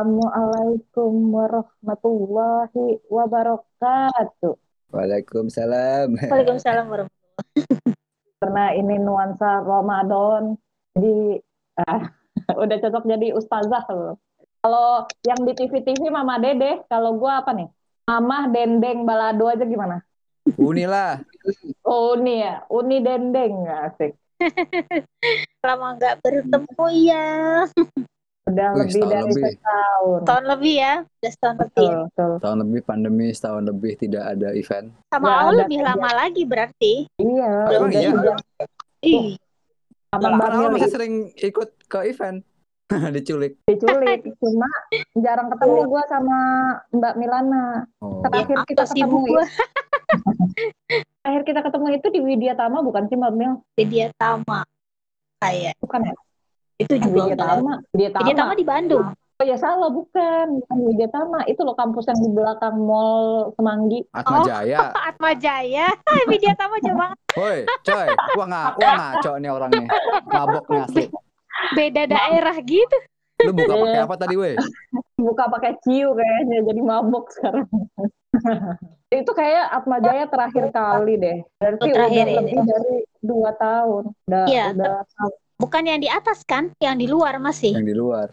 Assalamualaikum warahmatullahi wabarakatuh. Waalaikumsalam. Waalaikumsalam warahmatullahi Karena ini nuansa Ramadan, jadi ah, udah cocok jadi ustazah loh. Kalau yang di TV-TV Mama Dede, kalau gua apa nih? Mama Dendeng Balado aja gimana? Unilah. Oh, Uni ya, Uni Dendeng asik. Lama nggak bertemu ya. Udah Wih, lebih dari lebih. setahun. Tahun lebih ya. Udah setahun lebih. Betul, ya. betul. Tahun lebih pandemi, setahun lebih tidak ada event. Sama awal ada lebih lama lagi berarti. Iya, udah iya? Ih, Kan awal Bamil masih sering ikut ke event. Diculik. diculik, cuma jarang ketemu gua sama Mbak Milana. Oh. Terakhir ya, kita ketemu gua. Terakhir kita ketemu itu di Widya Tama bukan sih Mbak Mil? Widya Tama. Kayak Bukan ya? Itu juga. Tama. Widya Tama. Di Bandung. Oh ya salah bukan, bukan Widya Tama. Itu loh kampus yang di belakang Mall Semanggi. Atma Oh. Jaya. Atma Jaya. Widya Tama jauh banget. Woi, coy. Wah, nga, wah ngaco nih orangnya. Mabok nih asli. Beda daerah gitu. Lu buka pakai apa tadi, weh? Buka pakai ciu kayaknya jadi mabok sekarang. itu kayak Atma Jaya terakhir kali deh. Berarti terakhir udah ini. lebih dari dua tahun. Udah, Iya, udah Bukan yang di atas kan, yang di luar masih. Yang di luar.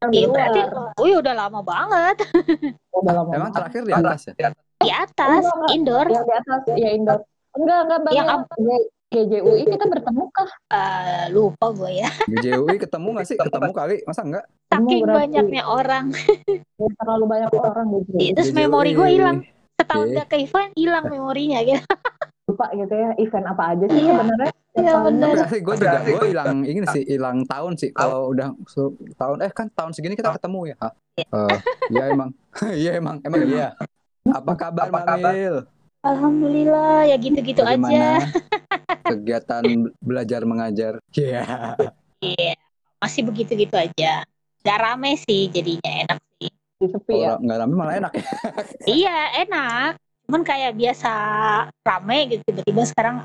yang di Iya luar. berarti, wih udah lama banget Udah lama Emang terakhir di atas ya? di atas Enggak, enggak. indoor. yang di atas ya indoor enggak enggak bang Yang GJUI kita bertemu kah Eh, lupa gue ya. BJUI ketemu nggak sih? Ketemu kali, masa enggak? Saking banyaknya orang. Ya, terlalu banyak orang GJUI Iya, terus BJUI. memori gue hilang. Setahun Oke. gak ke event hilang memorinya gitu. lupa gitu ya event apa aja sih Iya. sebenarnya Iya, asli gue juga gue hilang ini sih hilang tahun sih. Kalau udah su- tahun eh kan tahun segini kita ketemu ya? Eh, iya emang. Iya emang emang iya. Apa kabar Mamil Alhamdulillah ya gitu-gitu aja. bagaimana kegiatan belajar mengajar. Iya. Iya, masih begitu-gitu aja. Gak rame sih jadinya enak sih. sepi ya? Nggak rame malah enak. Ya Iya enak. Cuman kayak biasa rame gitu tiba-tiba sekarang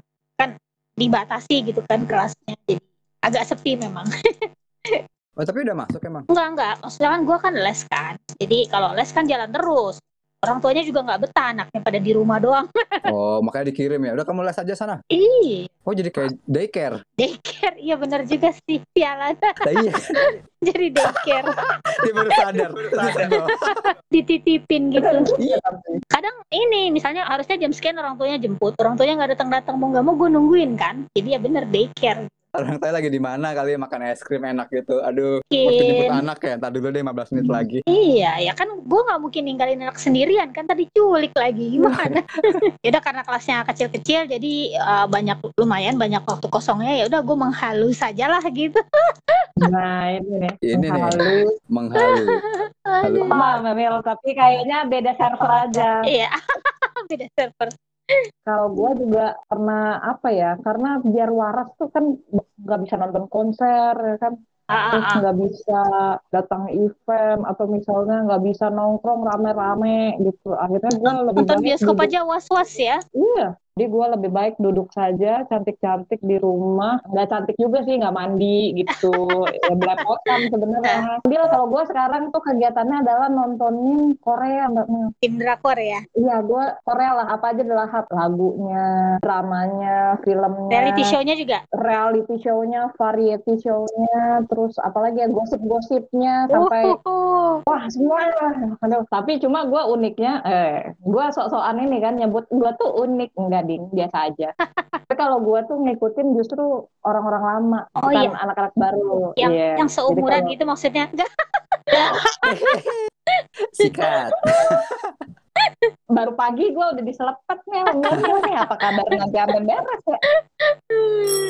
dibatasi gitu kan kelasnya jadi agak sepi memang. oh tapi udah masuk emang Enggak enggak. Maksudnya kan gue kan les kan. Jadi kalau les kan jalan terus. Orang tuanya juga nggak betah anaknya pada di rumah doang. oh makanya dikirim ya udah kamu les aja sana Ih, oh jadi kayak daycare daycare. Iya bener juga sih. Nah, iya Jadi daycare. dia baru sadar Dititipin gitu. Iya. kadang ini misalnya harusnya jam sekian orang tuanya jemput orang tuanya nggak datang datang mau nggak mau gue nungguin kan jadi ya bener daycare orang saya lagi di mana kali ya makan es krim enak gitu? Aduh waktu jemput mungkin anak ya ntar dulu deh 15 menit lagi. Iya ya kan gue nggak mungkin ninggalin anak sendirian kan tadi culik lagi gimana? Ya udah karena kelasnya kecil-kecil jadi eh, banyak lumayan banyak waktu kosongnya ya udah gue menghalu saja lah gitu. Nah ini nih ini nih Halus. menghalu Halu. sama Memel tapi kayaknya beda server aja. Iya beda server kalau gua juga pernah apa ya karena biar waras tuh kan nggak bisa nonton konser ya kan? Ah, terus ah, ah. nggak bisa datang event atau misalnya nggak bisa nongkrong rame-rame gitu. Akhirnya gue lebih nonton bioskop aja was was ya. Iya jadi gue lebih baik duduk saja cantik-cantik di rumah. Nggak cantik juga sih nggak mandi gitu. Ya belepotan sebenarnya. Bil kalau gue sekarang tuh kegiatannya adalah nontonin Korea mbak Mel. tim drakor ya iya gue Korea lah. Apa aja adalah lagunya dramanya filmnya. Reality show-nya juga? Reality show-nya, variety show-nya, terus apalagi ya gosip-gosipnya sampai Oh, wah semua. Lah. Aduh, tapi cuma gue uniknya, eh, gue sok-sokan ini kan nyebut gue tuh unik. Enggak ding, biasa aja. tapi kalau gue tuh ngikutin justru orang-orang lama, Oh, bukan iya. anak-anak baru. yang Iya. yang seumuran Jadi gitu maksudnya enggak sikat baru pagi gue udah diselepet nih, nih apa kabar nanti sampai beres ya?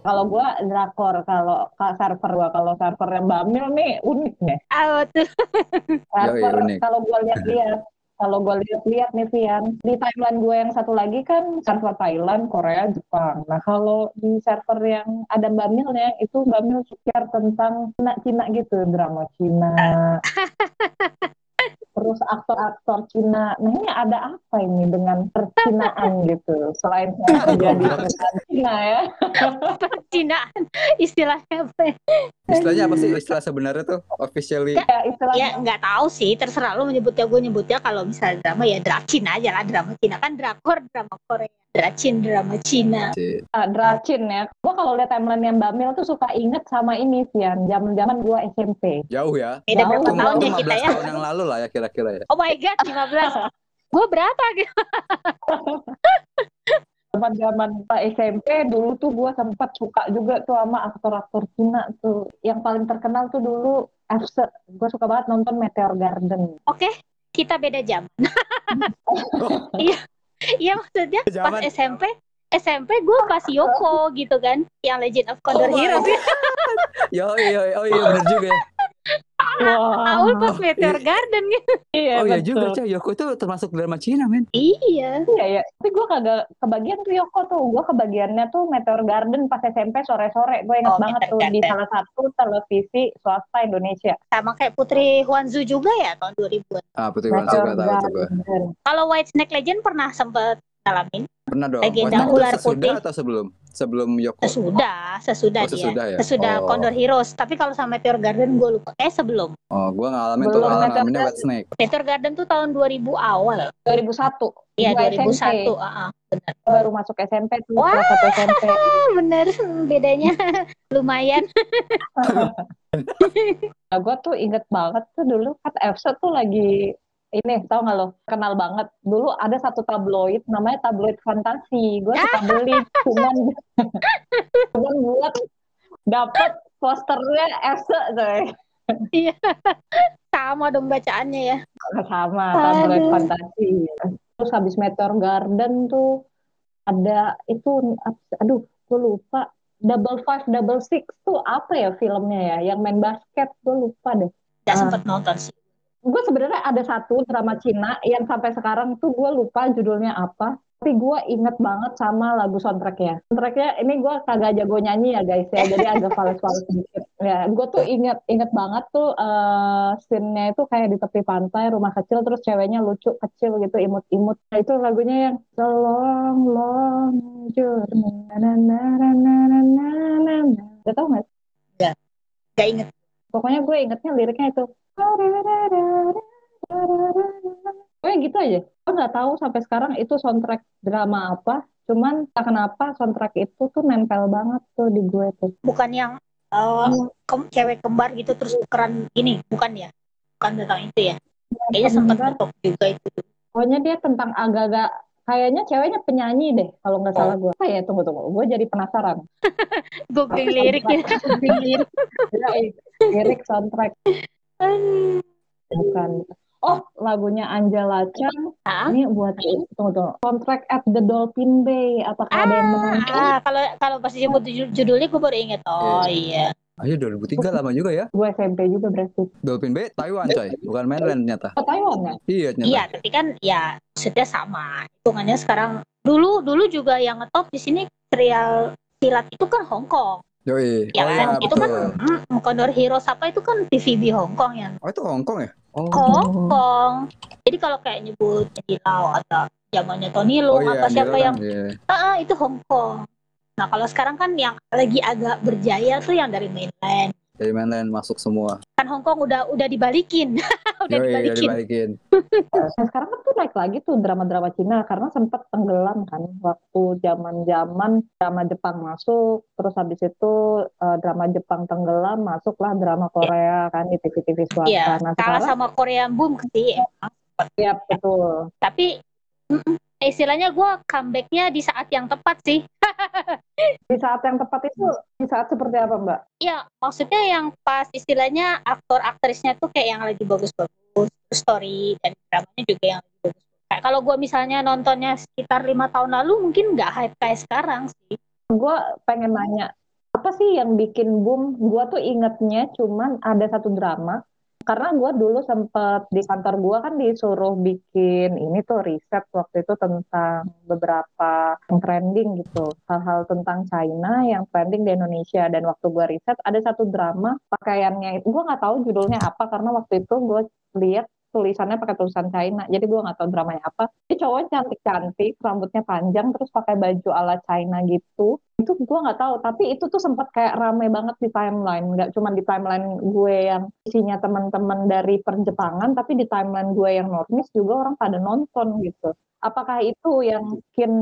Kalau gue drakor, kalau server gue, kalau server yang Bamil nih unik nih. Ah, tuh. Server unik. kalau gue lihat-lihat, kalau gue lihat-lihat nih Vian, di timeline gue yang satu lagi kan server Thailand, Korea, Jepang. Nah kalau di server yang ada Bamilnya itu Bamil share tentang Cina-Cina gitu, drama Cina. terus aktor-aktor Cina. Nah ini ada apa ini dengan percinaan gitu? Selain saya menjadi perusahaan Cina ya. Percinaan istilahnya apa ya? Istilahnya apa sih istilah sebenarnya tuh officially? Ya istilahnya Ya nggak tahu sih, terserah lu menyebutnya gue nyebutnya kalau misalnya drama ya dracin aja lah drama Cina kan drakor drama Korea, dracin drama Cina. Ah, Dracin ya. Gua kalau lihat timeline yang Mbak Mil tuh suka inget sama ini sih yang zaman-zaman gua SMP. Jauh ya. Beda Jauh. berapa tahun ya kita 15 ya? tahun yang lalu lah ya kira-kira ya. Oh my god, 15. gue berapa gitu? Zaman-zaman SMP dulu tuh gua sempat suka juga tuh sama aktor-aktor Cina tuh. Yang paling terkenal tuh dulu Efse. Gua suka banget nonton Meteor Garden. Oke, kita beda jam. Iya, iya maksudnya pas Zaman- SMP, SMP gue pas Yoko gitu kan, yang Legend of Condor Oh my Heroes. Yo, yo, oh iya benar juga. Ya. Wah. Aul pas Meteor Garden gitu. Iya, Oh iya betul. juga, Cah. Yoko itu termasuk drama Cina, men. Iya. Iya ya, tapi gue kagak kebagian tuh Yoko tuh. Gue kebagiannya tuh Meteor Garden pas SMP sore-sore. Gue inget Oh, banget Meteor tuh di Garden. salah satu televisi swasta Indonesia. Sama kayak Putri Huanzu juga ya tahun 2000-an. Ah, Putri Meteor gak tahu tuh. Kalau White Snake Legend pernah sempet ngalamin? Pernah dong. Legenda ular putih. atau sebelum? Sebelum Yoko. Sesudah, sesudah Oh, dia. sesudah ya? Sesudah Oh. Condor Heroes. Tapi kalau sama Meteor Garden gue lupa. Eh sebelum. Oh, gua ngalamin tuh Belum Meteor ngalaminnya Garden. White Snake. Meteor Garden tuh tahun 2000 awal. 2001. Iya Gua 2001. SMP. ah, ah, benar. Baru masuk SMP tuh, Wah. SMP. Bener bedanya lumayan. Nah, gue tuh inget banget tuh dulu kan Efse tuh lagi ini tau gak lo kenal banget dulu ada satu tabloid namanya tabloid fantasi gue suka beli cuman cuman buat dapet posternya Efse coy Iya. Sama dong bacaannya ya. sama tabloid Aduh. fantasi terus habis Meteor Garden tuh ada itu aduh gue lupa Double Five Double Six tuh apa ya filmnya ya yang main basket gue lupa deh Gak Ah. sempet nonton sih gue sebenarnya ada satu drama Cina yang sampai sekarang tuh gue lupa judulnya apa tapi gue inget banget sama lagu soundtracknya. Soundtracknya ini gue kagak jago nyanyi ya guys ya, jadi agak fals-fals sedikit. Ya, gue tuh inget inget banget tuh uh, scene-nya itu kayak di tepi pantai, rumah kecil, terus ceweknya lucu kecil gitu, imut-imut. Nah, itu lagunya yang long long journey, na. Gak tau nggak? Ya, gak inget. Pokoknya gue ingetnya liriknya itu Gue gitu aja. Gue nggak tahu sampai sekarang itu soundtrack drama apa. Cuman tak kenapa soundtrack itu tuh nempel banget tuh di gue tuh. Bukan yang eh, kem- cewek kembar gitu terus tukeran gini. Bukan ya? Bukan tentang itu ya? Kayaknya sempat ngetok juga itu. Pokoknya dia tentang agak-agak kayaknya ceweknya penyanyi deh kalau nggak salah gue. Ah ya tunggu tunggu, gue jadi penasaran. Googling liriknya. Googling lirik, Lirik- lirik soundtrack bukan. Oh lagunya Angela Chan Ah, ini buat tunggu tunggu soundtrack at the Dolphin Bay. Apakah ada yang menonton? ah, kalau kalau pas disebut judul- judulnya gue baru inget. Oh iya. Ayo 2003 lama juga ya. Gue SMP juga berarti. Dolphin Bay Taiwan coy, bukan mainland ternyata. Oh, Taiwan ya? Iya ternyata. Iya, tapi kan ya maksudnya sama. Hitungannya sekarang dulu dulu juga yang ngetop di sini serial silat itu kan Hong Kong. Yoi. Ya oh kan? iya itu kan betul. mm, Condor Heroes apa itu kan TVB Hong Kong yang Oh itu Hong Kong ya? Oh. Hong Kong. Jadi kalau kayak nyebut Lau atau zamannya Tony Oh Leung iya, apa siapa yang kan, iya. ah, ah, itu Hong Kong. Nah kalau sekarang kan yang lagi agak berjaya tuh yang dari mainland. Dari mainland masuk semua. Kan Hong Kong udah udah dibalikin, udah Yoi, udah dibalikin. dibalikin. Nah, sekarang kan tuh naik lagi tuh drama-drama Cina karena sempat tenggelam kan waktu zaman-zaman drama Jepang masuk, terus habis itu eh, drama Jepang tenggelam, masuklah drama Korea kan di TV-TV swasta. Iya, Nah kalah sekarang sama Korean Boom sih. ya betul. Tapi mm, istilahnya gue comebacknya di saat yang tepat sih. Di saat yang tepat itu di saat seperti apa Mbak? Ya, maksudnya yang pas istilahnya aktor aktrisnya tuh kayak yang lagi bagus-bagus, story dan dramanya juga yang bagus. Kayak kalau gue misalnya nontonnya sekitar lima tahun lalu mungkin nggak hype kayak sekarang sih. Gue pengen nanya apa sih yang bikin boom? Gue tuh ingetnya cuman ada satu drama karena gue dulu sempet di kantor gue kan disuruh bikin ini tuh riset waktu itu tentang beberapa trending gitu. Hal-hal tentang China yang trending di Indonesia. Dan waktu gue riset ada satu drama pakaiannya itu gue nggak tahu judulnya apa karena waktu itu gue lihat tulisannya pakai tulisan China. Jadi gue nggak tahu dramanya apa. Dia cowoknya cantik cantik rambutnya panjang terus pakai baju ala China gitu itu gue nggak tahu tapi itu tuh sempat kayak rame banget di timeline nggak cuma di timeline gue yang isinya teman-teman dari perjepangan tapi di timeline gue yang normis juga orang pada nonton gitu apakah itu yang bikin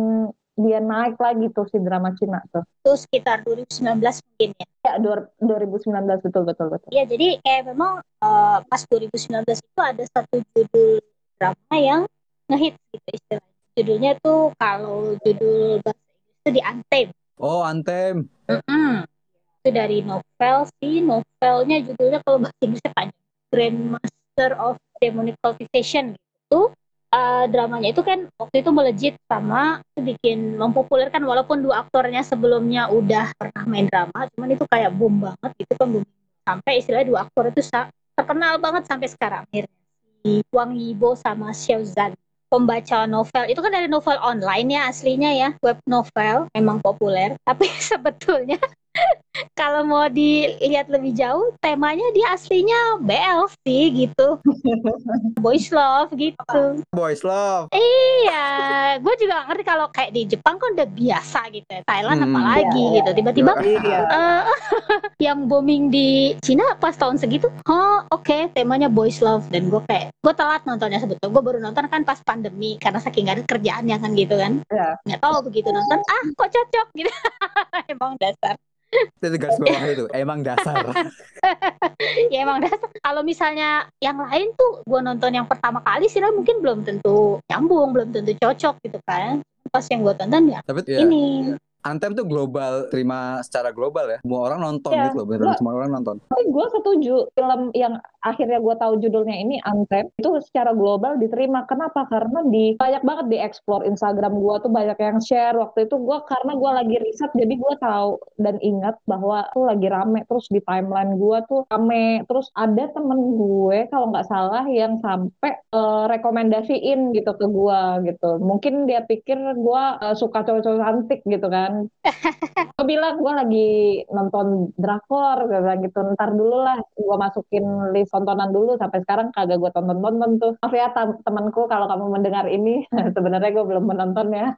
dia naik lagi tuh si drama Cina tuh. Itu sekitar 2019 mungkin ya. Ya, 2019 betul betul betul. Ya, jadi kayak memang uh, pas 2019 itu ada satu judul drama yang ngehit gitu istilahnya. Judulnya tuh kalau judul bahasa Inggris itu di Anthem. Oh, Anthem. Mm -hmm. Itu dari novel sih, novelnya judulnya kalau bahasa Inggrisnya panjang. Grandmaster of Demonic Cultivation gitu uh, dramanya itu kan waktu itu melejit sama bikin mempopulerkan walaupun dua aktornya sebelumnya udah pernah main drama cuman itu kayak boom banget gitu kan boom sampai istilah dua aktor itu terkenal banget sampai sekarang akhirnya Wang Yibo sama Xiao Zhan pembaca novel. Itu kan dari novel online ya aslinya ya. Web novel memang populer. Tapi sebetulnya kalau mau dilihat lebih jauh temanya dia aslinya BL sih gitu. Boys love gitu. Boys love. Iya gue juga ngerti kalau kayak di Jepang kan udah biasa gitu ya. Thailand hmm, apalagi iya, gitu. Tiba-tiba iya. uh, yang booming di Cina pas tahun segitu oh oke okay, temanya boys love. Dan gue kayak gue telat nontonnya sebetulnya. Gue baru nonton kan pas pandemi karena saking gak ada kerjaannya kan gitu kan. Yeah. nggak tahu begitu nonton ah kok cocok? Gitu. Emang dasar itu garis bawah itu emang dasar ya emang dasar kalau misalnya yang lain tuh gue nonton yang pertama kali sih mungkin belum tentu nyambung belum tentu cocok gitu kan pas yang gue tonton ya Tapi, ya. ini Anthem tuh global, terima secara global ya. Semua orang nonton ya, gitu loh, semua orang nonton. Tapi gue setuju film yang akhirnya gue tahu judulnya ini Anthem itu secara global diterima. Kenapa? Karena di banyak banget di explore Instagram gue tuh banyak yang share waktu itu gue karena gue lagi riset jadi gue tahu dan ingat bahwa tuh lagi rame terus di timeline gue tuh rame terus ada temen gue kalau nggak salah yang sampai uh, rekomendasiin gitu ke gue gitu. Mungkin dia pikir gue uh, suka cowok-cowok cantik gitu kan gue bilang gue lagi nonton drakor gitu ntar dulu lah gue masukin list tontonan dulu. Sampai sekarang kagak gue tonton tonton tuh. Maaf ya temanku kalau kamu mendengar ini. Sebenarnya gue belum menonton ya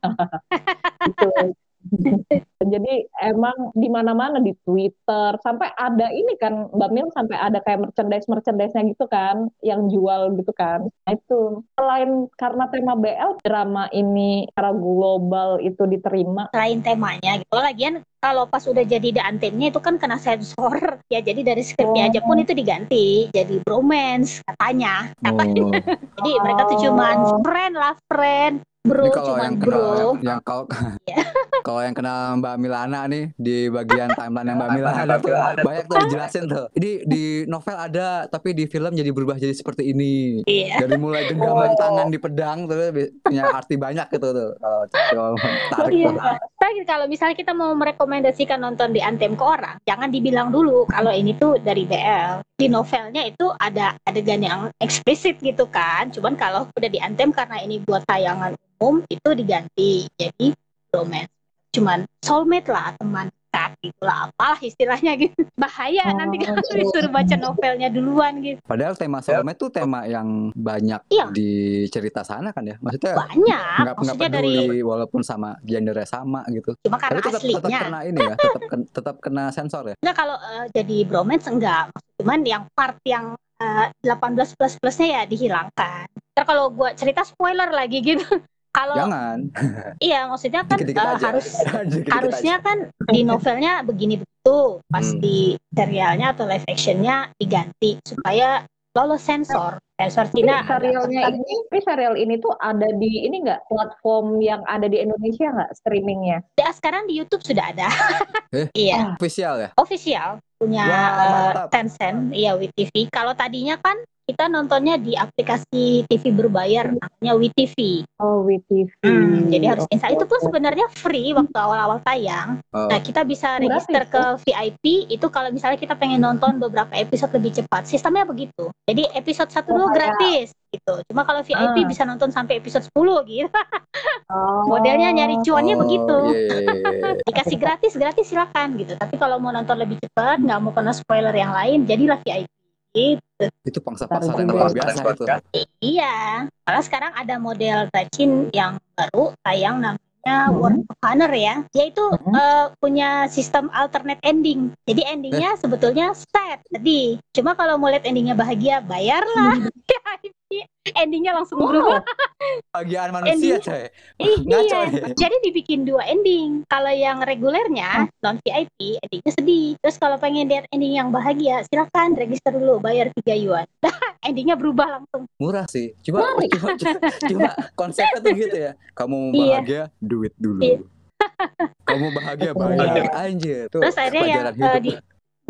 gitu. Jadi emang di mana-mana di Twitter. Sampai ada ini kan Mbak Mil sampai ada kayak merchandise merchandise-nya gitu kan yang jual gitu kan. Nah itu. Selain karena tema BL drama ini secara global itu diterima. Selain temanya gitu lagian kalau pas udah jadi The Antennya itu kan kena sensor ya jadi dari skripnya oh. aja pun itu diganti jadi bromance katanya oh. jadi mereka tuh cuman friend lah friend bro kalau yang bro. kenal yang, yang kalau iya. kalau yang kenal Mbak Milana nih di bagian timeline yang Mbak Milana tuh banyak tuh dijelasin tuh ini di novel ada tapi di film jadi berubah jadi seperti ini iya. dari mulai genggaman oh. tangan di pedang tuh punya arti banyak gitu tuh kalau, kalau tarik iya. tuh. kalau misalnya kita mau merekomendasikan nonton di Antem ke orang jangan dibilang dulu kalau ini tuh dari BL di novelnya itu ada adegan yang eksplisit gitu kan. Cuman kalau udah di Antem karena ini buat tayangan umum itu diganti jadi romance. Cuman soulmate lah teman dekat itulah apalah istilahnya gitu. Bahaya oh, nanti kalau gitu. disuruh baca novelnya duluan gitu. Padahal tema soulmate tuh tema yang banyak iya. di cerita sana kan ya? Maksudnya banyak. nggak peduli dari... walaupun sama gendernya sama gitu. Cuma karena Tapi tetap, aslinya. tetap kena ini ya tetap tetap kena sensor ya? Nah kalau uh, jadi bromance enggak. Cuman yang part yang uh, eh, 18 plus plusnya ya dihilangkan. Ntar kalau gue cerita spoiler lagi gitu, kalau jangan. iya maksudnya kan dikit -dikit uh, harus dikit harusnya aja. kan di novelnya begini begitu pas hmm. di serialnya atau live actionnya diganti supaya lolos sensor. Sensor Cina serialnya ini tapi serial ini tuh ada di ini enggak platform yang ada di Indonesia nggak streamingnya? Ya sekarang di YouTube sudah ada. Eh, iya. official ya? Official. Punya wow, Tencent iya WTV kalau tadinya kan kita nontonnya di aplikasi TV berbayar namanya WeTV. Oh, WeTV. Hmm, jadi harus install. Itu pun sebenarnya free waktu awal-awal tayang. Oh. Nah, kita bisa register ke VIP itu kalau misalnya kita pengen nonton beberapa episode lebih cepat. Sistemnya begitu. Jadi episode satu dulu oh, gratis gitu. Cuma kalau VIP uh. bisa nonton sampai episode 10 gitu. oh. Modelnya nyari cuannya oh, begitu. Yeah, yeah, yeah. Dikasih gratis, gratis silakan gitu. Tapi kalau mau nonton lebih cepat, nggak mau kena spoiler yang lain, jadilah VIP gitu. Itu pangsa pasar yang luar biasa itu. Iya, karena sekarang ada model racin yang baru tayang namanya Hmm. World of Honor ya. Dia itu Hmm. eh, punya sistem alternate ending. Jadi endingnya sebetulnya sad, sedih. Cuma kalau mau lihat endingnya bahagia, bayarlah. endingnya langsung berubah. Bagian manusia, Ending- coy. Ih, Ngaco iya. Jadi dibikin dua ending. Kalau yang regulernya non VIP, endingnya sedih. Terus kalau pengen lihat ending yang bahagia, silakan register dulu, bayar 3 yuan. endingnya berubah langsung. Murah sih. Coba, Menarik. coba, coba, coba konsepnya tuh gitu ya. Kamu mau Iya. bahagia, duit dulu. Iya. Kamu bahagia, bayar. Anjir. Tuh, Terus akhirnya yang pelajaran hidup. di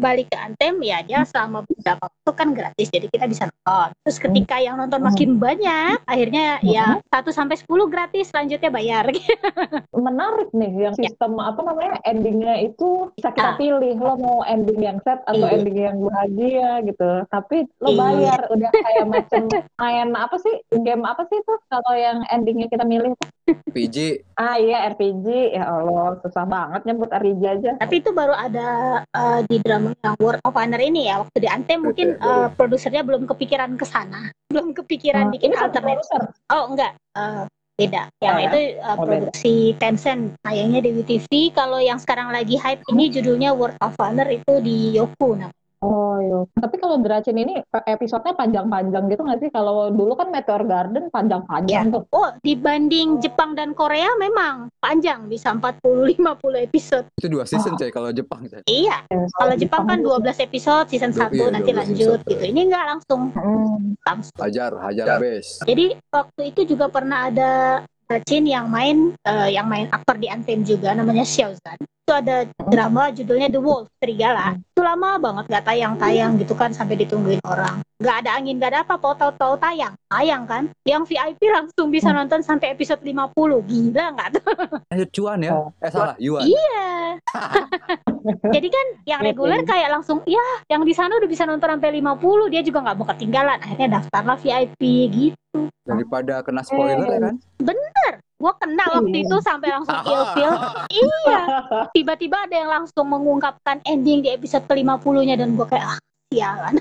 balik ke Anthem ya dia selama beberapa waktu kan gratis jadi kita bisa nonton. Terus ketika yang nonton makin banyak, akhirnya ya 1 sampai 10 gratis, selanjutnya bayar. menarik nih yang sistem apa namanya endingnya itu bisa kita Ah. pilih lo mau ending yang sad atau Iya. ending yang bahagia gitu tapi lo Iya. bayar udah kayak macam main apa sih game apa sih itu kalau yang endingnya kita milih PJ, ah iya RPG ya Allah susah banget nyebut RPG aja Tapi itu baru ada eh, di drama yang World of Honor ini ya. Waktu di Anthem mungkin eh, produsernya belum kepikiran ke sana. Belum kepikiran Ah, bikin produser. Oh enggak, Eh, beda. Yang Oh, ya? itu eh, Oh, beda. produksi Tencent, tayangnya di WTV. Kalau yang sekarang lagi hype ini judulnya World of Honor itu di Yoku. Nah, oh iya tapi kalau Dracin ini episodenya panjang-panjang gitu nggak sih kalau dulu kan Meteor Garden panjang-panjang tuh oh dibanding Jepang dan Korea memang panjang, bisa 40-50 episode. itu dua season, coy. Kalau Jepang, coy. Iya, kalau Jepang kan 12 episode, season Dua- 1 iya, nanti 12 lanjut episode. gitu. Ini enggak langsung Hmm. langsung. Hajar, hajar base. Jadi waktu itu juga pernah ada Racin yang main eh, yang main aktor di Anthem juga namanya Xiaozan. Itu ada drama judulnya The Wolf Serigala. Itu lama banget nggak tayang-tayang gitu kan sampai ditungguin orang. Nggak ada angin, nggak ada apa, tahu-tahu tayang. Tayang kan. Yang VIP langsung bisa nonton sampai episode 50. Gila nggak tuh? Ayo cuan ya. Oh. Eh salah, Yuan. Iya. Jadi kan yang reguler kayak langsung ya yang di sana udah bisa nonton sampai 50 dia juga nggak mau ketinggalan. Akhirnya daftarlah VIP gitu. Daripada kena spoiler ya kan. Gue kena waktu Iya. itu sampai langsung ilfil. iya. Tiba-tiba ada yang langsung mengungkapkan ending di episode ke-50-nya dan gue kayak ah sialan.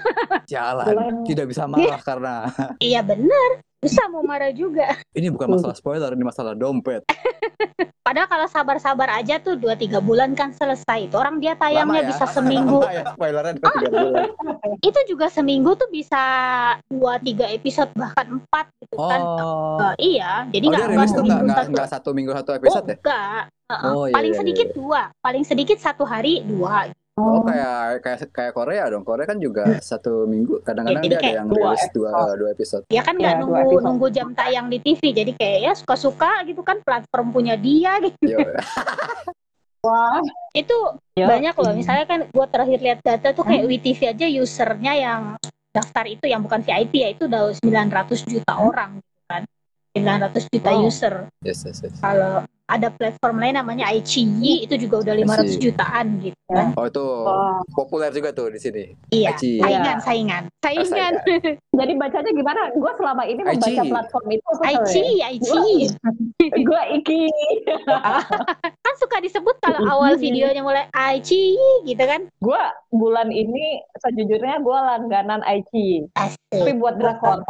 Jalan. Jalan. Tidak bisa marah karena iya bener. Bisa mau marah juga. ini bukan masalah spoiler, ini masalah dompet. Padahal kalau sabar-sabar aja tuh 2-3 bulan kan selesai. Itu orang dia tayangnya Lama ya. bisa seminggu. Lama ya, spoilernya bulan. Itu juga seminggu tuh bisa 2-3 episode bahkan 4 gitu kan. Oh. Eh, iya, jadi Oh, nggak seminggu nggak satu. nggak satu minggu satu Oh episode ya? enggak. Heeh. Oh, iya, paling iya, sedikit iya. dua, paling sedikit satu hari dua. Oh kayak kayak kayak Korea dong. Korea kan juga satu minggu. Kadang-kadang Ya, dia ada kayak yang dua rilis dua episode. dua episode. Ya kan nggak dua nunggu episode. nunggu jam tayang di TV, jadi kayak ya suka-suka gitu kan platform punya dia gitu. Yo, Wah, Itu ya. banyak loh. Misalnya kan gua terakhir lihat data tuh kayak WTV aja usernya yang daftar itu yang bukan VIP ya itu udah 900 juta orang gitu kan. 900 juta Wow. user. yes yes yes. Kalau ada platform lain namanya iQIYI itu juga udah 500 Iqiyyi. jutaan gitu kan. Oh itu Wah. populer juga tuh di sini. Iya, iQIYI. saingan, saingan, saingan. Jadi bacanya gimana? Gue selama ini membaca Aichi. platform itu. apa ya? iQIYI, iQIYI. Gue Iki. Kan suka disebut kalau awal videonya mulai iQIYI gitu kan. Gue bulan ini sejujurnya gue langganan Aichi. Asik. Tapi buat drakor.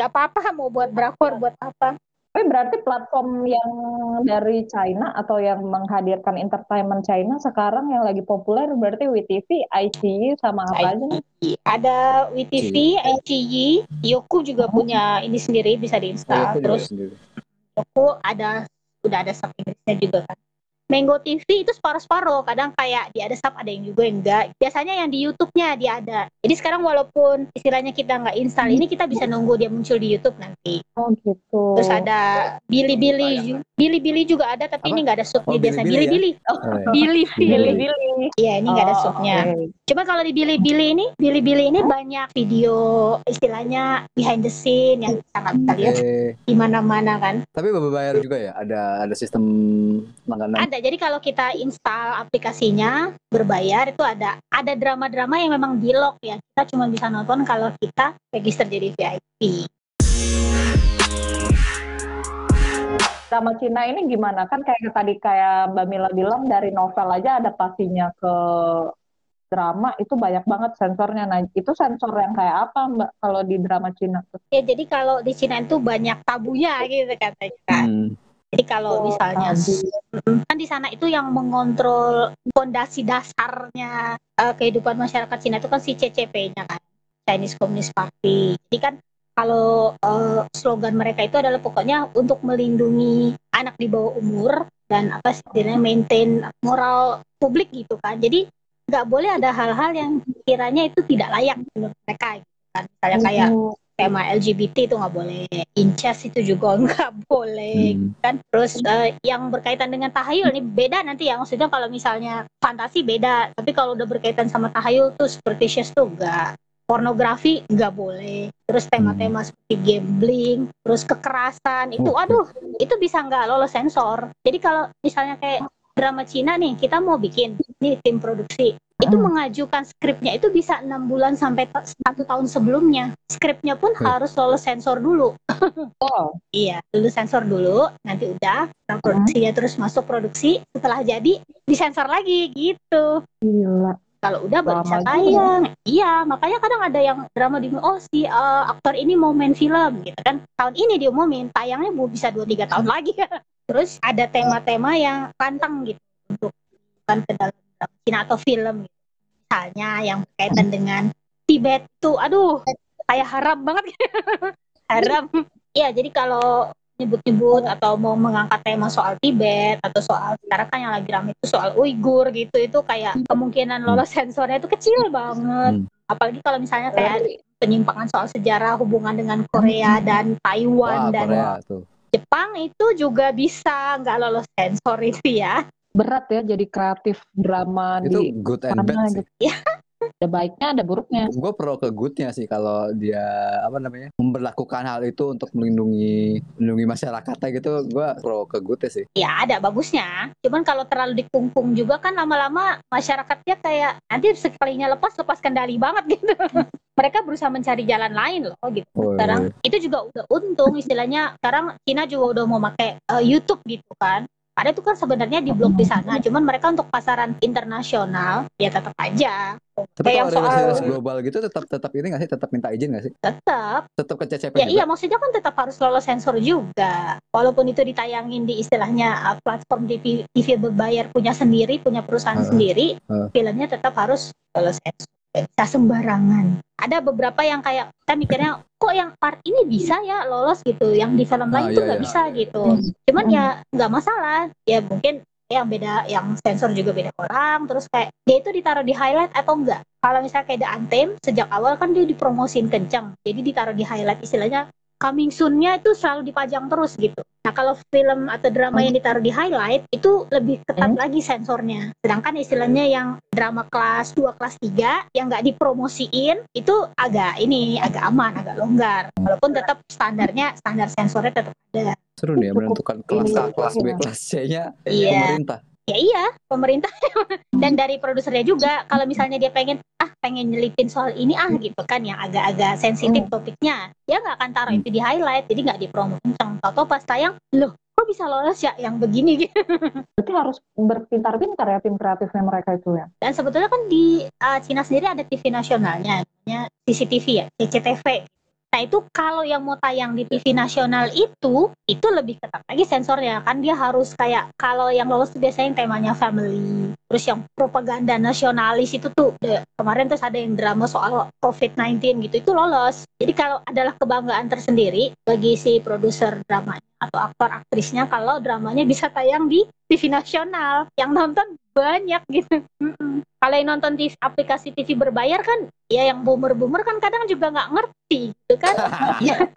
Gak apa-apa mau buat drakor buat apa. Tapi berarti platform yang dari China atau yang menghadirkan entertainment China sekarang yang lagi populer berarti WeTV, ICU sama apa aja nih? Ada WeTV, iQIYI, Yoku juga punya ini sendiri bisa Oh, diinstal. juga Terus sendiri. Yoku ada udah ada sub Inggrisnya juga kan. Mango TV itu separuh-separuh, kadang kayak dia ada sub ada yang juga enggak. Biasanya yang di YouTube-nya dia ada. Jadi sekarang walaupun istilahnya kita nggak install ini kita bisa nunggu dia muncul di YouTube nanti. Oh gitu. Terus ada Bilibili, Bilibili juga ada tapi Apa? ini nggak ada subnya Oh, biasa. Bilibili ya? Bilibili, Oh, iya. Bilibili. Iya ini nggak ada Oh, subnya. oke. Cuma kalau di Bilibili ini, Bilibili ini banyak video istilahnya behind the scene yang bisa nggak bisa lihat Eh, di mana-mana kan. tapi berbayar juga ya? Ada ada sistem langganan. Ada. Jadi kalau kita install aplikasinya berbayar itu ada ada drama-drama yang memang di lock ya. Kita cuma bisa nonton kalau kita register jadi VIP. Drama Cina ini gimana? Kan kayak tadi kayak Mbak Mila bilang dari novel aja adaptasinya ke drama itu banyak banget sensornya. Nah, itu sensor yang kayak apa Mbak kalau di drama Cina? Ya jadi kalau di Cina itu banyak tabunya gitu katanya. Hmm. Jadi kalau Oh, misalnya kan di sana itu yang mengontrol fondasi dasarnya eh, kehidupan masyarakat Cina itu kan si CCP-nya kan Chinese Communist Party. Jadi kan kalau eh, slogan mereka itu adalah pokoknya untuk melindungi anak di bawah umur dan apa sih istilahnya maintain moral publik gitu kan. Jadi nggak boleh ada hal-hal yang kiranya itu tidak layak menurut mereka gitu kan. Misalnya kayak Hmm. Tema LGBT itu nggak boleh, incest itu juga nggak boleh, Hmm. kan? Terus eh, yang berkaitan dengan tahayul nih beda nanti ya. Maksudnya kalau misalnya fantasi beda tapi kalau udah berkaitan sama tahayul tuh superstitious tuh enggak pornografi nggak boleh. Terus tema-tema seperti gambling terus kekerasan itu Oke. aduh itu bisa nggak lolos sensor. Jadi kalau misalnya kayak drama Cina nih kita mau bikin nih tim produksi itu Hmm. mengajukan skripnya itu bisa enam bulan sampai satu tahun sebelumnya skripnya pun Oke. harus lolos sensor dulu Oh, Iya, dulu sensor dulu, nanti udah nah, produksinya terus masuk produksi, setelah jadi disensor lagi gitu. gila. Kalau udah baru bisa juga. tayang. Iya, makanya kadang ada yang drama di oh si uh, aktor ini mau main film gitu kan. Tahun ini diumumin, tayangnya bu bisa 2 3 tahun lagi. terus ada tema-tema yang pantang gitu untuk bukan ke dalam Cina atau film gitu. Misalnya yang berkaitan dengan Tibet tuh, aduh, kayak haram banget haram. Iya, jadi kalau nyebut-nyebut atau mau mengangkat tema soal Tibet atau soal sekarang kan yang lagi rame itu soal Uighur gitu itu kayak kemungkinan lolos sensornya itu kecil banget. Hmm. Apalagi kalau misalnya kayak penyimpangan soal sejarah hubungan dengan Korea dan Taiwan Wah, dan Korea tuh. Jepang itu juga bisa nggak lolos sensor itu ya. Berat ya jadi kreatif drama Itu di good and mana bad sih. gitu. Ada baiknya, ada buruknya. Gue pro ke goodnya sih kalau dia apa namanya memperlakukan hal itu untuk melindungi melindungi masyarakatnya gitu. Gue pro ke goodnya sih. Ya ada bagusnya. Cuman kalau terlalu dikungkung juga kan lama-lama masyarakatnya kayak nanti sekalinya lepas lepas kendali banget gitu. Mereka berusaha mencari jalan lain loh gitu. Oh, Sekarang itu juga udah untung istilahnya. Sekarang Cina juga udah mau pakai eh, YouTube gitu kan. Ada itu kan sebenarnya di blok di sana. Cuman mereka untuk pasaran internasional ya tetap aja Tapi Kayak yang kalau soal- rilis global gitu tetap tetap ini nggak sih? Tetap minta izin nggak sih? tetap Tetap ke CCP Ya juga. iya, maksudnya kan tetap harus lolos sensor juga. Walaupun itu ditayangin di istilahnya uh, platform TV, TV berbayar punya sendiri, punya perusahaan Heeh. sendiri, Heeh. filmnya tetap harus lolos sensor. Bisa sembarangan. Ada beberapa yang kayak kita mikirnya kok yang part ini bisa ya lolos gitu, yang di film Ah, lain tuh iya, nggak iya. bisa gitu. Cuman ya nggak masalah. Ya mungkin yang beda, yang sensor juga beda orang. Terus kayak dia itu ditaruh di highlight atau enggak? Kalau misalnya kayak The Anthem, sejak awal kan dia dipromosin kencang. Jadi ditaruh di highlight istilahnya coming soon-nya itu selalu dipajang terus gitu. Nah kalau film atau drama yang ditaruh di highlight itu lebih ketat Hmm. lagi sensornya. Sedangkan istilahnya yang drama kelas 2, kelas 3 yang nggak dipromosiin itu agak ini, agak aman, agak longgar. Walaupun tetap standarnya, standar sensornya tetap ada. Seru nih ya menentukan kelas A, kelas B, iya. kelas C-nya Iya. pemerintah. Ya iya, pemerintah dan dari produsernya juga. Kalau misalnya dia pengen ah pengen nyelipin soal ini ah gitu kan yang agak-agak sensitif topiknya, dia nggak akan taruh Hmm. itu di highlight, jadi nggak dipromo kenceng. Tahu pas tayang, loh kok bisa lolos ya yang begini gitu. Berarti harus berpintar-pintar ya tim kreatifnya mereka itu ya. Dan sebetulnya kan di uh, Cina sendiri ada TV nasionalnya, namanya CCTV ya, CCTV. Nah itu kalau yang mau tayang di TV nasional itu, itu lebih ketat lagi sensornya. Kan dia harus kayak, kalau yang lolos biasanya yang temanya family. Terus yang propaganda nasionalis itu tuh, de- kemarin terus ada yang drama soal COVID-19 gitu, itu lolos. Jadi kalau adalah kebanggaan tersendiri bagi si produser dramanya atau aktor aktrisnya kalau dramanya bisa tayang di TV nasional. Yang nonton banyak gitu. Kalau yang nonton di aplikasi TV berbayar kan, ya yang boomer-boomer kan kadang juga nggak ngerti, gitu kan?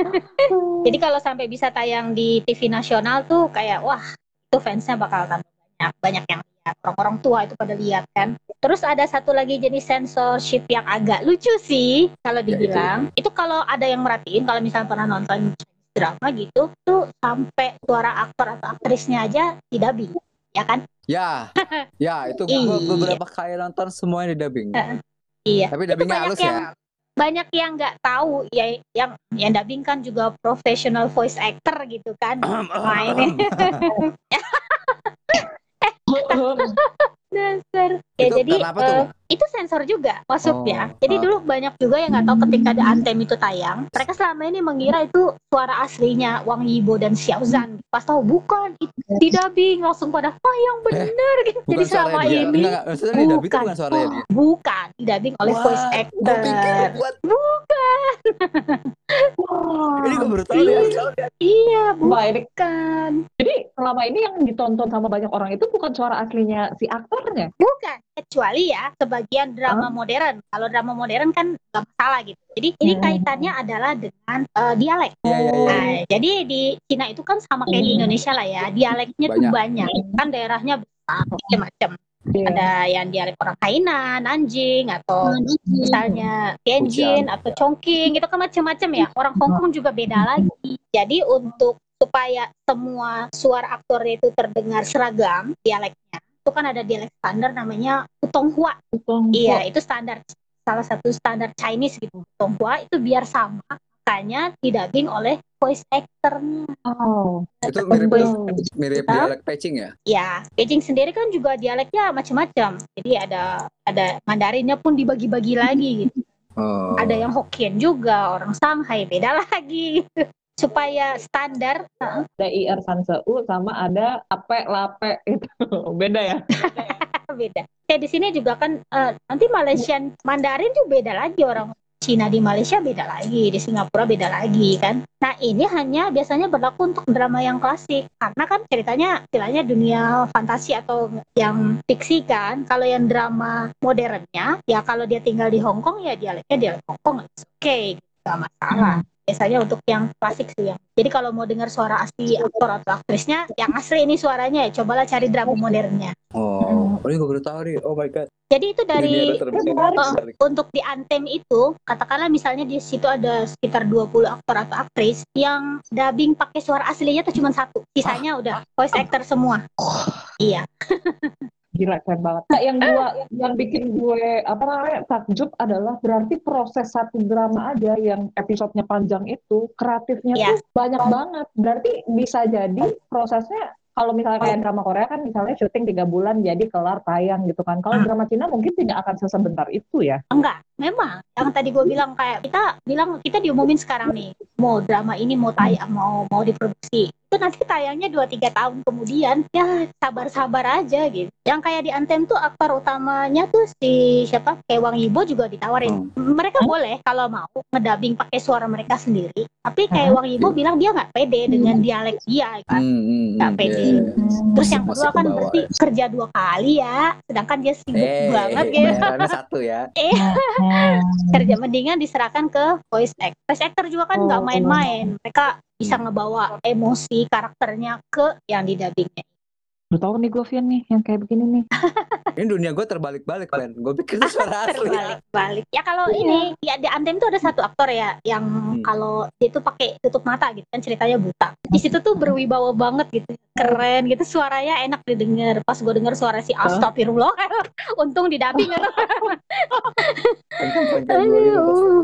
Jadi kalau sampai bisa tayang di TV nasional tuh kayak wah itu fansnya bakal tambah banyak, banyak yang lihat. Orang-orang tua itu pada lihat kan. Terus ada satu lagi jenis censorship yang agak lucu sih kalau Ya, itu. dibilang. itu kalau ada yang merhatiin, kalau misalnya pernah nonton drama gitu, tuh sampai suara aktor atau aktrisnya aja didubbing, ya kan? Ya, ya itu Iya. gue beberapa kali nonton semuanya di dubbing. Iya. Tapi dubbingnya banyak halus yang ya. banyak yang nggak tahu ya yang yang dubbing kan juga professional voice actor gitu kan mainin dasar ya Itu jadi apa eh, tuh? Itu sensor juga masuknya. Oh, Jadi ah. dulu banyak juga yang nggak tahu ketika ada Anthem itu tayang, mereka selama ini mengira itu suara aslinya Wang Yibo dan Xiao Zhan. Pas tahu bukan, itu di dubbing langsung pada oh yang bener gitu. Bukan Jadi selama dia. ini Enggak, di bukan. bukan suaranya dia. bukan di dubbing oleh Wah, voice Gue actor. pikir buat Wah. ini gue baru tahu ya. Iya, bukan. Jadi selama ini yang ditonton sama banyak orang itu bukan suara aslinya si aktornya. Bukan, kecuali ya sebagian drama modern. Kalau drama modern kan nggak masalah gitu. Jadi ini Hmm. kaitannya adalah dengan eh, dialek. Iya, iya, iya. Nah, jadi di Cina itu kan sama kayak di Hmm. Indonesia lah ya, dialeknya tuh Banyak. banyak. Kan daerahnya besar, macam-macam. Iya. Ada yang dialek orang Hainan, Nanjing, atau misalnya Tianjin atau Chongqing, itu kan macam-macam ya. Orang Hong Kong juga beda lagi. Jadi untuk supaya semua suara aktornya itu terdengar seragam dialeknya, itu kan ada dialek standar namanya Putonghua. Utong. Iya, itu standar salah satu standar Chinese gitu. Putonghua itu biar sama, makanya didubbing oleh voice actornya. Oh. Itu mirip Betul. mirip Hah? dialek Pecing ya? Ya, Beijing sendiri kan juga dialeknya macam-macam. Jadi ada ada Mandarinnya pun dibagi-bagi lagi. Gitu. Oh. Ada yang Hokkien juga, orang Shanghai beda lagi. Supaya standar, uh, Ada IR Sanseu sama ada ape lape itu. Beda ya? beda. Kayak di sini juga kan eh, nanti Malaysian Mandarin tuh beda lagi orang Cina di Malaysia beda lagi, di Singapura beda lagi kan. Nah ini hanya biasanya berlaku untuk drama yang klasik karena kan ceritanya istilahnya dunia fantasi atau yang fiksi kan. Kalau yang drama modernnya ya kalau dia tinggal di Hong Kong ya dialeknya dialek Hong Kong oke okay, nggak masalah. Biasanya untuk yang klasik sih yang. Jadi kalau mau dengar suara asli aktor atau aktrisnya, yang asli ini suaranya ya cobalah cari drama modernnya. Oh, oh ini gue baru tahu nih. Oh my god. Jadi itu dari. Oh, untuk di Anthem itu, katakanlah misalnya di situ ada sekitar 20 aktor atau aktris yang dubbing pakai suara aslinya tuh cuma satu. Sisanya udah voice actor semua. Iya. Gila keren banget. Nah, yang gua yang bikin gue apa namanya takjub adalah berarti proses satu drama aja yang episodenya panjang itu kreatifnya Iya. tuh banyak banget. Berarti bisa jadi prosesnya kalau misalnya kayak drama Korea kan misalnya syuting tiga bulan jadi kelar tayang gitu kan. Kalau drama Cina mungkin tidak akan sesebentar itu ya. Enggak, memang. Yang tadi gue bilang kayak kita bilang kita diumumin sekarang nih, mau drama ini mau tayang, mau mau diproduksi. Itu nanti tayangnya 2-3 tahun kemudian. Ya, sabar-sabar aja gitu. Yang kayak di Anthem tuh aktor utamanya tuh si siapa? Kayak Wang Yibo juga ditawarin. Mereka boleh kalau mau ngedubbing pakai suara mereka sendiri. Tapi kayak Hmm. Wang Yibo bilang dia nggak pede dengan dialek dia kan. Hmm, hmm, Nggak hmm, pede. iya, iya. Terus yang kedua ke kan berarti kerja dua kali ya. Sedangkan dia sibuk Eh, banget gitu. satu ya. kerja mendingan diserahkan ke voice actor. Voice actor juga kan nggak Oh. main-main. Mereka bisa ngebawa emosi karakternya ke yang di dubbingnya. Udah tahu nih gue Vian nih yang kayak begini nih. Ini dunia gue terbalik-balik, Ben. Gue pikir itu suara asli. Terbalik-balik. Ya kalau Iya. ini ya di Anthem tuh ada satu aktor ya yang Hmm. kalau dia tuh pakai tutup mata gitu kan ceritanya buta. Di situ tuh berwibawa banget gitu. Keren gitu suaranya enak didengar. Pas gue denger suara si Astagfirullah untung di dubbing gitu.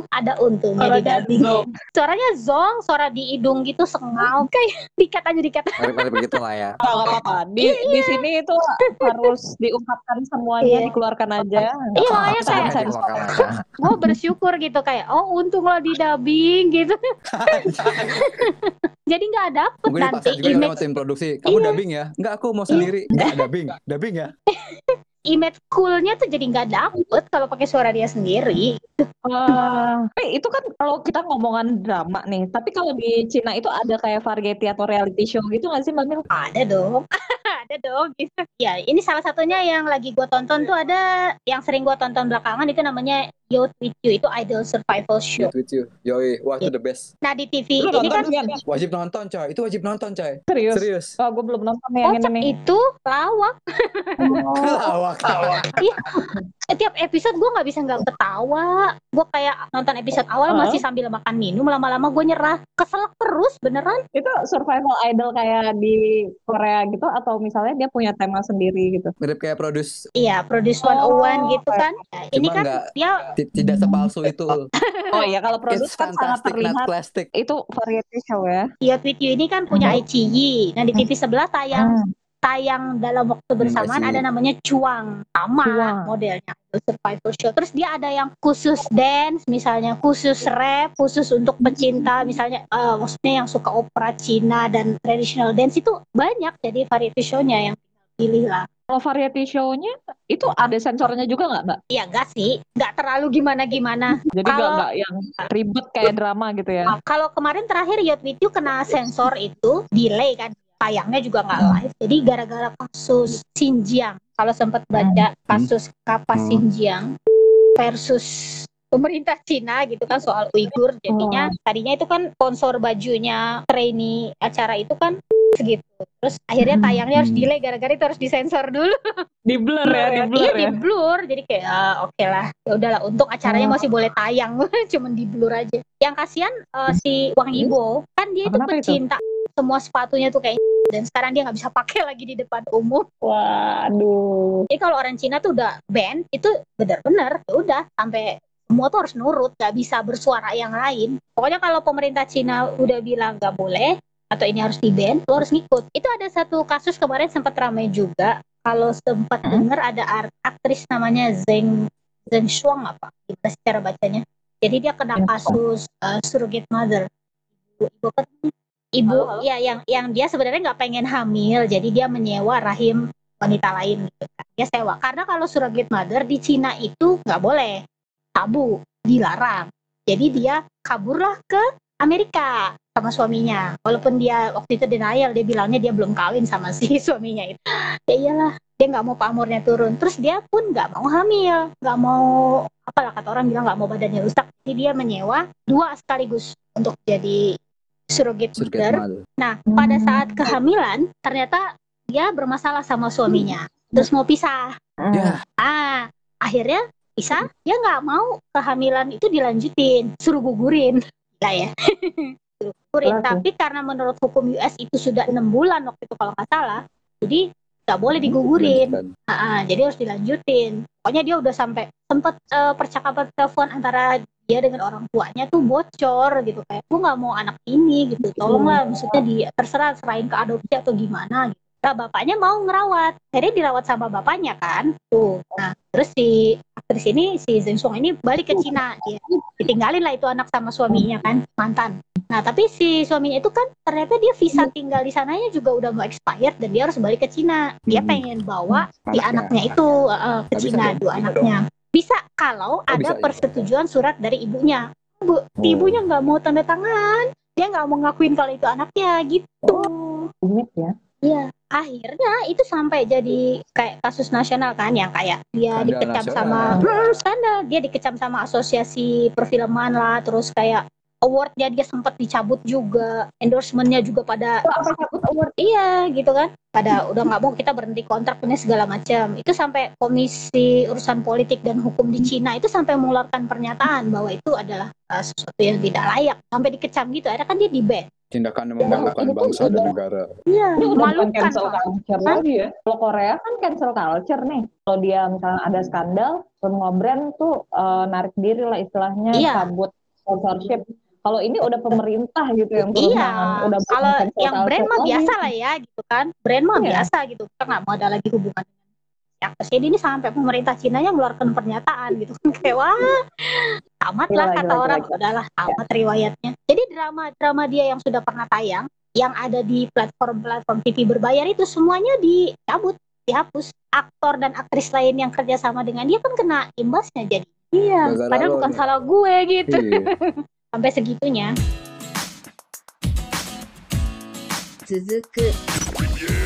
Ada untungnya di Suaranya dubbing. zong. Suaranya zong, suara di hidung gitu sengal kayak dikat aja dikat. Paling-paling begitu lah ya. Nggak apa-apa. Di di sini itu harus diungkapkan semuanya, Iya. dikeluarkan aja. Iya makanya kayak gue bersyukur gitu kayak oh untung lo di dubbing gitu jadi nggak dapet Gue nanti image tim produksi. Kamu Iya. dubbing ya? Enggak, aku mau sendiri. Enggak, dubbing. Dubbing ya? image coolnya tuh jadi nggak dapet kalau pakai suara dia sendiri Eh, tapi itu kan kalau kita ngomongan drama nih, tapi kalau di Cina itu ada kayak variety atau reality show gitu nggak sih Mbak Mil? ada dong ada dong gitu. Ya ini salah satunya yang lagi gue tonton tuh ada yang sering gue tonton belakangan itu namanya Youth with You itu idol survival show Get with you. Yoi, wah itu the best. nah di TV Lu ini nonton kan? Wajib nonton, coy. Itu wajib nonton, coy. Serius? Serius. Oh, gue belum nonton yang kocak ini nih. itu lawak Lawak, lawak. setiap episode gue nggak bisa nggak ketawa gue kayak nonton episode awal Heeh. masih sambil makan minum lama-lama gue nyerah keselak terus beneran Itu survival idol kayak di Korea gitu atau misalnya dia punya tema sendiri gitu? Mirip kayak produce iya produce Oh, 101 gitu kan Ya, ini Cuma kan nggak- dia tidak sepalsu itu. Oh iya, kalau It's produce kan sangat terlihat plastic. itu variety show ya. With You ini kan punya ICY nah di TV sebelah tayang Hmm. tayang dalam waktu bersamaan see. ada namanya cuang sama Cuang. modelnya survival show terus dia ada yang khusus dance misalnya khusus rap khusus untuk pecinta misalnya eh, maksudnya yang suka opera Cina dan traditional dance itu banyak jadi variety show-nya yang pilih lah Kalau variety show-nya itu ada sensornya juga nggak, Mbak? ya enggak sih. Enggak terlalu gimana-gimana. Jadi nggak nggak yang ribet kayak drama gitu ya? Kalau kemarin terakhir Yacht With You kena sensor itu delay kan. Tayangnya juga nggak live. Jadi gara-gara kasus Xinjiang. Kalau sempat baca kasus kapas Hmm. Xinjiang versus pemerintah Cina gitu kan soal Uighur. Jadinya tadinya itu kan sponsor bajunya trainee acara itu kan segitu terus akhirnya Hmm. tayangnya harus delay gara-gara itu harus disensor dulu Di blur ya, di blur iya ya. di blur jadi kayak ah, oke lah ya udahlah untuk acaranya Oh. masih boleh tayang cuman di blur aja yang kasihan eh, si Wang Yibo kan dia itu Kenapa itu? pecinta semua sepatunya tuh kayak dan sekarang dia nggak bisa pakai lagi di depan umum Waduh. jadi kalau orang Cina tuh udah ban itu benar-benar ya udah sampai semua tuh harus nurut nggak bisa bersuara yang lain pokoknya kalau pemerintah Cina udah bilang nggak boleh atau ini harus di ban lo harus ngikut. Itu ada satu kasus kemarin sempat ramai juga. Kalau sempat Hmm. dengar ada aktris namanya Zeng Zeng Shuang apa? Gimana sih cara bacanya. Jadi dia kena kasus uh, surrogate mother. Ibu ibu kan ibu Halo, halo. ya yang yang dia sebenarnya nggak pengen hamil jadi dia menyewa rahim wanita lain gitu kan. Dia sewa. Karena kalau surrogate mother di Cina itu nggak boleh. Tabu dilarang. Jadi dia kaburlah ke Amerika sama suaminya walaupun dia waktu itu denial dia bilangnya dia belum kawin sama si suaminya itu ya iyalah dia nggak mau pamornya turun terus dia pun nggak mau hamil nggak mau apalah kata orang bilang nggak mau badannya rusak jadi dia menyewa dua sekaligus untuk jadi surrogate Surrogate mother mother. Nah, pada Hmm. saat kehamilan, ternyata dia bermasalah sama suaminya. Terus mau pisah. Hmm. Ya. Ah, akhirnya pisah. Dia nggak mau kehamilan itu dilanjutin, suruh gugurin. Lah ya. tuh. Tapi karena menurut hukum US itu sudah enam bulan waktu itu kalau nggak salah, jadi nggak boleh digugurin. Ah, ah, jadi harus dilanjutin. Pokoknya dia udah sampai sempat eh, percakapan telepon antara dia dengan orang tuanya tuh bocor gitu kayak gue nggak mau anak ini gitu tolonglah maksudnya di terserah serahin ke adopsi atau gimana gitu. Nah bapaknya mau ngerawat, akhirnya dirawat sama bapaknya kan. Tuh. Nah terus si aktris ini si Zeng Song ini balik ke Cina, dia ditinggalin lah itu anak sama suaminya kan mantan. Nah tapi si suaminya itu kan ternyata dia visa tinggal di sananya juga udah mau expired dan dia harus balik ke Cina. Dia Hmm. pengen bawa si Anaknya. anaknya itu uh, ke bisa Cina dong, dua gitu anaknya bisa kalau ada bisa, ya. persetujuan surat dari ibunya bu Oh. ibunya nggak mau tanda tangan dia nggak mau ngakuin kalau itu anaknya gitu Rumit ya. Iya akhirnya itu sampai jadi kayak kasus nasional kan yang kayak dia Skandal dikecam nasional. sama Hmm, skandal dia dikecam sama asosiasi perfilman lah terus kayak awardnya dia sempat dicabut juga endorsementnya juga pada Apa cabut award? Iya gitu kan. Pada udah nggak mau kita berhenti kontrak ini segala macam. Itu sampai Komisi Urusan Politik dan Hukum di Cina itu sampai mengeluarkan pernyataan bahwa itu adalah uh, sesuatu yang tidak layak. Sampai dikecam gitu. Akhirnya kan dia di ban. Tindakan yang memalukan tuh bangsa dan negara. Iya, memalukan. cancel Pak. culture Hah? lagi ya. Kalau Korea kan cancel culture nih. Kalau dia misalnya ada skandal, semua brand tuh eh, narik diri lah istilahnya Iya. cabut sponsorship. Kalau ini udah pemerintah gitu yang Iya, udah kalau yang brand mah biasa lah ya gitu kan. Brand mah Iya. biasa gitu. Kita nggak mau ada lagi hubungan dengan yang jadi ini sampai pemerintah Cina yang mengeluarkan pernyataan gitu kayak wah tamat lah Gila, kata gila, orang gila. udahlah tamat riwayatnya jadi drama drama dia yang sudah pernah tayang yang ada di platform-platform TV berbayar itu semuanya dicabut dihapus aktor dan aktris lain yang kerja sama dengan dia kan kena imbasnya jadi iya padahal bukan nih. salah gue gitu Iya. sampai segitunya. 続く。